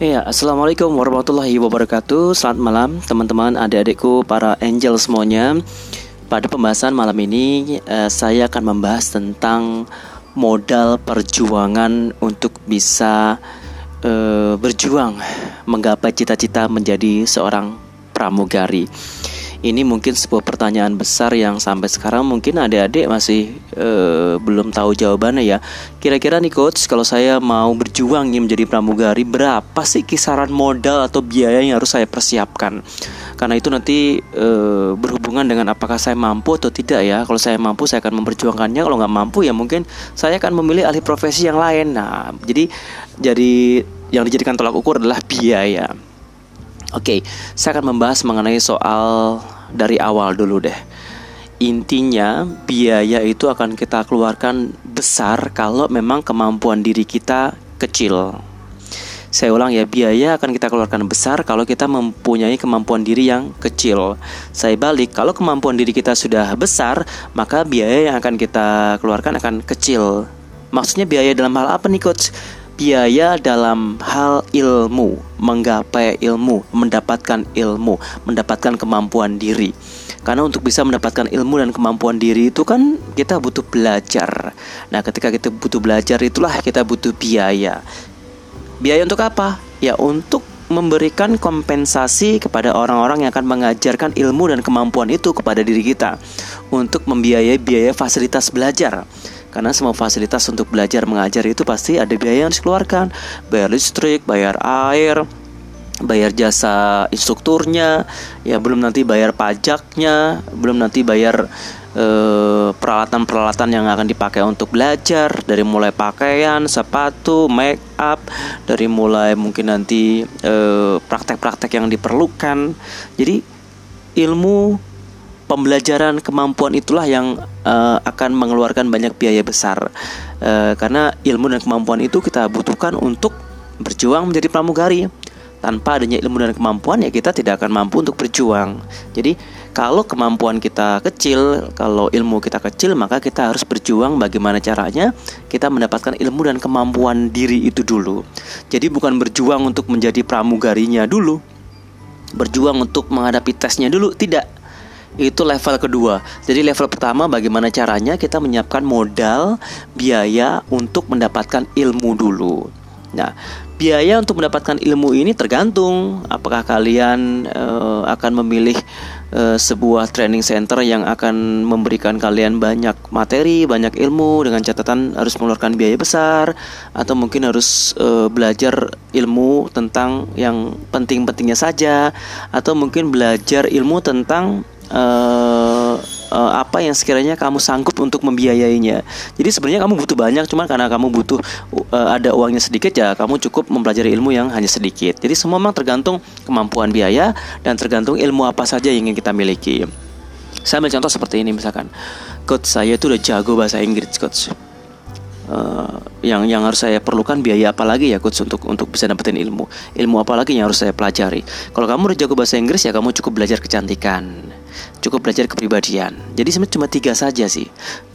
Ya, Assalamualaikum warahmatullahi wabarakatuh. Selamat malam teman-teman, adik-adikku, para angel semuanya. Pada pembahasan malam ini eh, Saya akan membahas tentang Modal perjuangan untuk bisa eh, Berjuang Menggapai cita-cita menjadi seorang pramugari ini mungkin sebuah pertanyaan besar yang sampai sekarang mungkin adik-adik masih uh, belum tahu jawabannya ya. Kira-kira nih coach, kalau saya mau berjuang nih menjadi pramugari, berapa sih kisaran modal atau biaya yang harus saya persiapkan? Karena itu nanti uh, berhubungan dengan apakah saya mampu atau tidak ya. Kalau saya mampu, saya akan memperjuangkannya. Kalau nggak mampu, ya mungkin saya akan memilih alih profesi yang lain. Nah, jadi jadi yang dijadikan tolak ukur adalah biaya. Oke, saya akan membahas mengenai soal dari awal dulu deh. Intinya, biaya itu akan kita keluarkan besar kalau memang kemampuan diri kita kecil. Saya ulang ya, biaya akan kita keluarkan besar kalau kita mempunyai kemampuan diri yang kecil. Saya balik, kalau kemampuan diri kita sudah besar, maka biaya yang akan kita keluarkan akan kecil. Maksudnya biaya dalam hal apa nih coach? Biaya dalam hal ilmu, menggapai ilmu, mendapatkan ilmu, mendapatkan kemampuan diri. Karena untuk bisa mendapatkan ilmu dan kemampuan diri itu kan kita butuh belajar. Nah, ketika kita butuh belajar itulah kita butuh biaya. Biaya untuk apa? Ya untuk memberikan kompensasi kepada orang-orang yang akan mengajarkan ilmu dan kemampuan itu kepada diri kita untuk membiayai biaya fasilitas belajar. Karena semua fasilitas untuk belajar mengajar itu pasti ada biaya yang dikeluarkan. Bayar listrik, bayar air, bayar jasa instrukturnya Ya belum nanti bayar pajaknya Belum nanti bayar eh, peralatan-peralatan yang akan dipakai untuk belajar Dari mulai pakaian, sepatu, make up Dari mulai mungkin nanti eh, praktek-praktek yang diperlukan. Jadi ilmu pembelajaran kemampuan itulah yang uh, akan mengeluarkan banyak biaya besar. Uh, karena ilmu dan kemampuan itu kita butuhkan untuk berjuang menjadi pramugari. Tanpa adanya ilmu dan kemampuan ya kita tidak akan mampu untuk berjuang. Jadi kalau kemampuan kita kecil kalau ilmu kita kecil maka kita harus berjuang bagaimana caranya kita mendapatkan ilmu dan kemampuan diri itu dulu. Jadi bukan berjuang untuk menjadi pramugarinya dulu. Berjuang untuk menghadapi tesnya dulu tidak itu level kedua. Jadi level pertama bagaimana caranya kita menyiapkan modal biaya untuk mendapatkan ilmu dulu. Nah, biaya untuk mendapatkan ilmu ini tergantung apakah kalian uh, akan memilih uh, sebuah training center yang akan memberikan kalian banyak materi, banyak ilmu dengan catatan harus mengeluarkan biaya besar atau mungkin harus uh, belajar ilmu tentang yang penting-pentingnya saja atau mungkin belajar ilmu tentang uh, uh, apa yang sekiranya kamu sanggup untuk membiayainya. Jadi sebenarnya kamu butuh banyak, cuman karena kamu butuh uh, ada uangnya sedikit ya, kamu cukup mempelajari ilmu yang hanya sedikit. Jadi semua memang tergantung kemampuan biaya dan tergantung ilmu apa saja yang ingin kita miliki. Saya ambil contoh seperti ini misalkan, coach saya itu udah jago bahasa Inggris, coach uh, yang yang harus saya perlukan biaya apa lagi ya coach untuk untuk bisa dapetin ilmu ilmu apa lagi yang harus saya pelajari kalau kamu udah jago bahasa Inggris ya kamu cukup belajar kecantikan cukup belajar kepribadian. Jadi sebenarnya cuma tiga saja sih.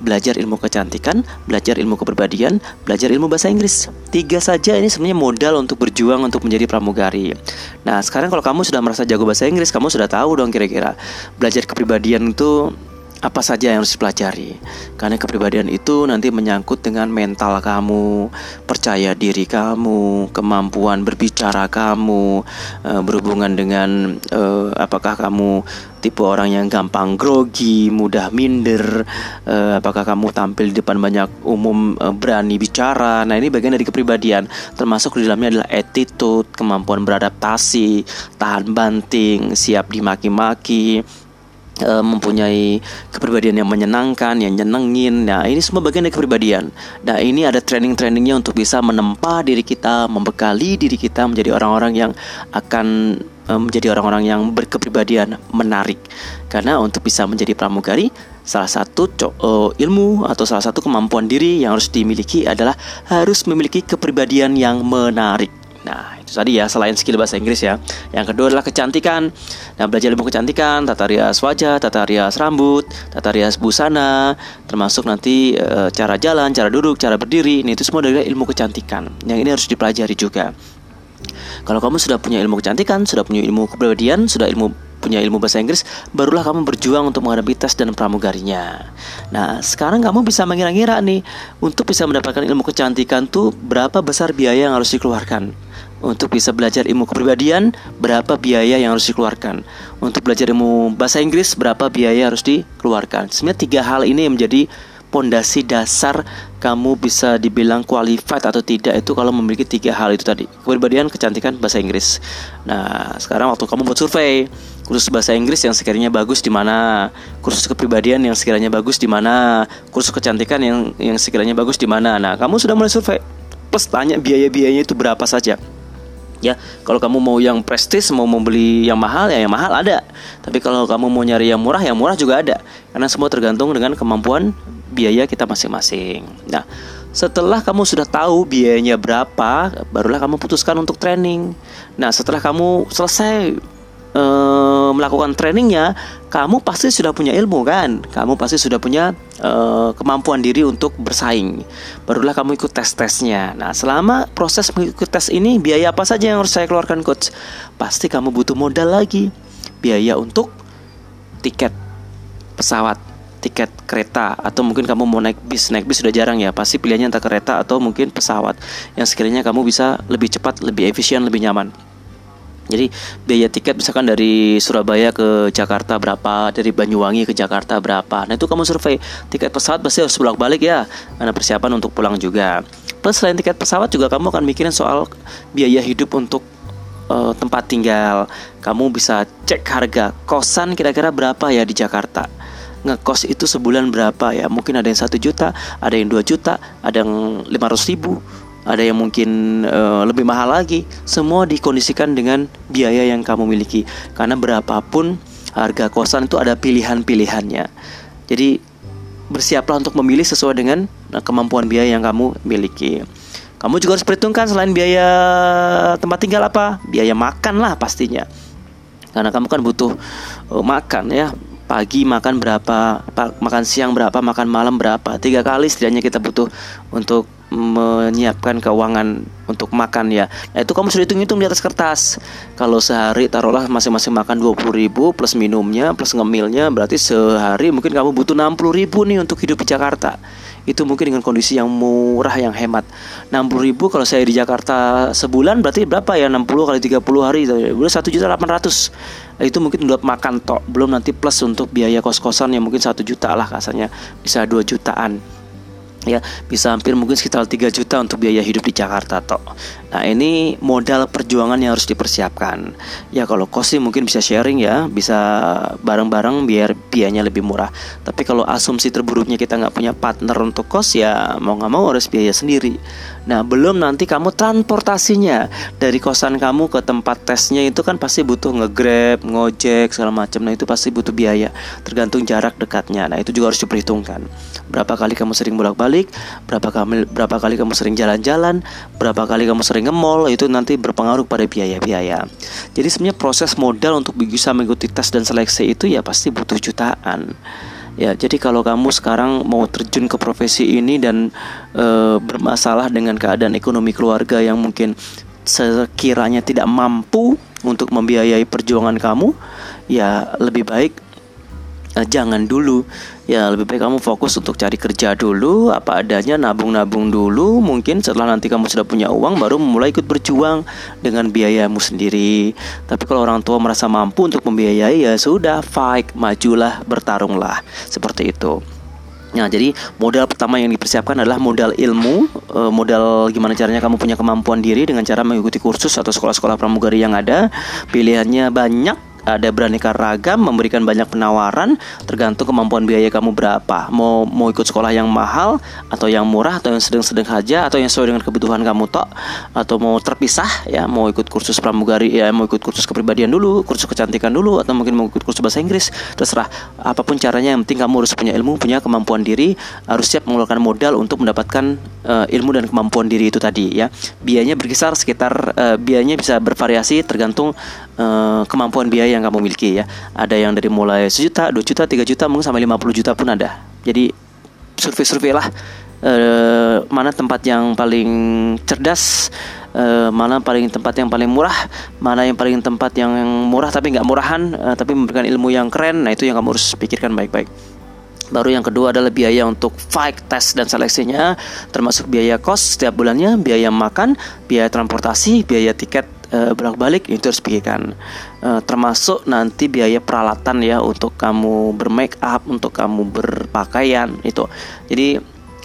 Belajar ilmu kecantikan belajar ilmu kepribadian belajar ilmu bahasa Inggris. Tiga saja ini sebenarnya modal untuk berjuang untuk menjadi pramugari. Nah sekarang kalau kamu sudah merasa jago bahasa Inggris kamu sudah tahu dong kira-kira. Belajar kepribadian itu apa saja yang harus dipelajari. Karena kepribadian itu nanti menyangkut dengan mental kamu percaya diri kamu kemampuan berbicara kamu uh, berhubungan dengan uh, apakah kamu tipe orang yang gampang grogi mudah minder uh, apakah kamu tampil di depan banyak umum berani bicara. Nah ini bagian dari kepribadian. Termasuk di dalamnya adalah attitude kemampuan beradaptasi tahan banting siap dimaki-maki e, mempunyai kepribadian yang menyenangkan, yang nyenengin. Nah, ini semua bagian dari kepribadian. Nah, ini ada training-trainingnya untuk bisa menempa diri kita, membekali diri kita menjadi orang-orang yang akan e, menjadi orang-orang yang berkepribadian menarik. Karena untuk bisa menjadi pramugari, salah satu uh, ilmu atau salah satu kemampuan diri yang harus dimiliki adalah harus memiliki kepribadian yang menarik. Nah, itu tadi ya selain skill bahasa Inggris ya. Yang kedua adalah kecantikan. Nah, belajar ilmu kecantikan, tata rias wajah, tata rias rambut, tata rias busana, termasuk nanti e, cara jalan, cara duduk, cara berdiri. Ini itu semua adalah ilmu kecantikan. Yang ini harus dipelajari juga. Kalau kamu sudah punya ilmu kecantikan, sudah punya ilmu kepribadian, sudah ilmu punya ilmu bahasa Inggris, barulah kamu berjuang untuk menghadapi tes dan pramugarinya. Nah, sekarang kamu bisa mengira-ngira nih, untuk bisa mendapatkan ilmu kecantikan tuh berapa besar biaya yang harus dikeluarkan. Untuk bisa belajar ilmu kepribadian, berapa biaya yang harus dikeluarkan. Untuk belajar ilmu bahasa Inggris, berapa biaya harus dikeluarkan. Sebenarnya tiga hal ini yang menjadi pondasi dasar kamu bisa dibilang qualified atau tidak itu kalau memiliki tiga hal itu tadi kepribadian kecantikan bahasa Inggris nah sekarang waktu kamu buat survei kursus bahasa Inggris yang sekiranya bagus di mana kursus kepribadian yang sekiranya bagus di mana kursus kecantikan yang yang sekiranya bagus di mana. Nah kamu sudah mulai survei. Plus tanya biaya-biayanya itu berapa saja. Ya kalau kamu mau yang prestis mau membeli yang mahal ya yang mahal ada. Tapi kalau kamu mau nyari yang murah yang murah juga ada. Karena semua tergantung dengan kemampuan biaya kita masing-masing. Nah setelah kamu sudah tahu biayanya berapa barulah kamu putuskan untuk training. Nah setelah kamu selesai e, melakukan trainingnya, kamu pasti sudah punya ilmu kan? Kamu pasti sudah punya e, kemampuan diri untuk bersaing. Barulah kamu ikut tes-tesnya. Nah, selama proses mengikuti tes ini, biaya apa saja yang harus saya keluarkan coach? Pasti kamu butuh modal lagi. Biaya untuk tiket pesawat, tiket kereta atau mungkin kamu mau naik bis naik bis sudah jarang ya pasti pilihannya entah kereta atau mungkin pesawat yang sekiranya kamu bisa lebih cepat lebih efisien lebih nyaman jadi biaya tiket misalkan dari Surabaya ke Jakarta berapa, dari Banyuwangi ke Jakarta berapa. Nah itu kamu survei tiket pesawat pasti harus bolak balik ya, karena persiapan untuk pulang juga. Plus selain tiket pesawat juga kamu akan mikirin soal biaya hidup untuk uh, tempat tinggal. Kamu bisa cek harga kosan kira-kira berapa ya di Jakarta ngekos itu sebulan berapa ya mungkin ada yang satu juta ada yang dua juta ada yang lima ratus ribu ada yang mungkin uh, lebih mahal lagi. Semua dikondisikan dengan biaya yang kamu miliki. Karena berapapun harga kosan itu ada pilihan-pilihannya. Jadi bersiaplah untuk memilih sesuai dengan eh, kemampuan biaya yang kamu miliki. Kamu juga harus perhitungkan selain biaya tempat tinggal apa? Biaya makan lah pastinya. Karena kamu kan butuh uh, makan ya pagi makan berapa, makan siang berapa, makan malam berapa. Tiga kali setidaknya kita butuh untuk menyiapkan keuangan untuk makan ya. Nah, itu kamu sudah hitung-hitung di atas kertas. Kalau sehari taruhlah masing-masing makan 20 ribu plus minumnya plus ngemilnya berarti sehari mungkin kamu butuh 60 ribu nih untuk hidup di Jakarta. Itu mungkin dengan kondisi yang murah yang hemat. 60 ribu kalau saya di Jakarta sebulan berarti berapa ya? 60 kali 30 hari. Udah satu juta 800 itu mungkin buat makan tok. Belum nanti plus untuk biaya kos-kosan yang mungkin satu juta lah kasarnya. Bisa 2 jutaan ya bisa hampir mungkin sekitar 3 juta untuk biaya hidup di Jakarta toh. Nah ini modal perjuangan yang harus dipersiapkan. Ya kalau kos sih mungkin bisa sharing ya, bisa bareng-bareng biar biayanya lebih murah. Tapi kalau asumsi terburuknya kita nggak punya partner untuk kos ya mau nggak mau harus biaya sendiri. Nah belum nanti kamu transportasinya dari kosan kamu ke tempat tesnya itu kan pasti butuh ngegrab, ngojek segala macam. Nah itu pasti butuh biaya tergantung jarak dekatnya. Nah itu juga harus diperhitungkan. Berapa kali kamu sering bolak-balik balik berapa kali berapa kali kamu sering jalan-jalan berapa kali kamu sering nge-mall itu nanti berpengaruh pada biaya-biaya jadi sebenarnya proses modal untuk bisa mengikuti tes dan seleksi itu ya pasti butuh jutaan ya jadi kalau kamu sekarang mau terjun ke profesi ini dan e, bermasalah dengan keadaan ekonomi keluarga yang mungkin sekiranya tidak mampu untuk membiayai perjuangan kamu ya lebih baik uh, jangan dulu. Ya lebih baik kamu fokus untuk cari kerja dulu. Apa adanya nabung-nabung dulu. Mungkin setelah nanti kamu sudah punya uang baru mulai ikut berjuang dengan biayamu sendiri. Tapi kalau orang tua merasa mampu untuk membiayai ya sudah fight majulah bertarunglah. Seperti itu. Nah, jadi modal pertama yang dipersiapkan adalah modal ilmu, eh, modal gimana caranya kamu punya kemampuan diri dengan cara mengikuti kursus atau sekolah-sekolah pramugari yang ada. Pilihannya banyak, ada beraneka ragam, memberikan banyak penawaran, tergantung kemampuan biaya kamu berapa. Mau mau ikut sekolah yang mahal atau yang murah atau yang sedang-sedang saja atau yang sesuai dengan kebutuhan kamu tok atau mau terpisah ya, mau ikut kursus pramugari ya, mau ikut kursus kepribadian dulu, kursus kecantikan dulu atau mungkin mau ikut kursus bahasa Inggris, terserah. Apa pun caranya yang penting kamu harus punya ilmu, punya kemampuan diri, harus siap mengeluarkan modal untuk mendapatkan uh, ilmu dan kemampuan diri itu tadi ya. Biayanya berkisar sekitar uh, biayanya bisa bervariasi tergantung uh, kemampuan biaya yang kamu miliki ya. Ada yang dari mulai sejuta, dua juta, tiga juta, mungkin sampai 50 juta pun ada. Jadi survei-survei lah uh, mana tempat yang paling cerdas uh, mana paling tempat yang paling murah, mana yang paling tempat yang murah tapi nggak murahan, uh, tapi memberikan ilmu yang keren. Nah itu yang kamu harus pikirkan baik-baik. Baru yang kedua adalah biaya untuk flight test dan seleksinya, termasuk biaya kos setiap bulannya, biaya makan, biaya transportasi, biaya tiket uh, bolak-balik itu harus pikirkan. Uh, termasuk nanti biaya peralatan ya untuk kamu bermake up, untuk kamu berpakaian itu. Jadi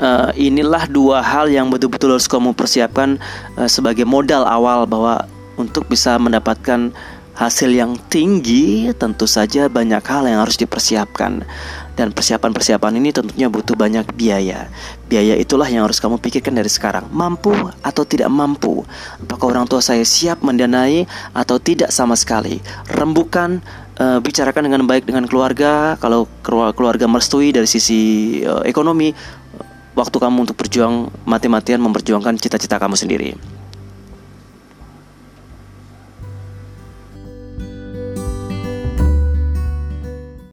uh, inilah dua hal yang betul-betul harus kamu persiapkan uh, sebagai modal awal bahwa untuk bisa mendapatkan hasil yang tinggi tentu saja banyak hal yang harus dipersiapkan dan persiapan-persiapan ini tentunya butuh banyak biaya. Biaya itulah yang harus kamu pikirkan dari sekarang. Mampu atau tidak mampu? Apakah orang tua saya siap mendanai atau tidak sama sekali? Rembukan uh, bicarakan dengan baik dengan keluarga. Kalau keluarga merestui dari sisi uh, ekonomi, waktu kamu untuk berjuang mati-matian memperjuangkan cita-cita kamu sendiri.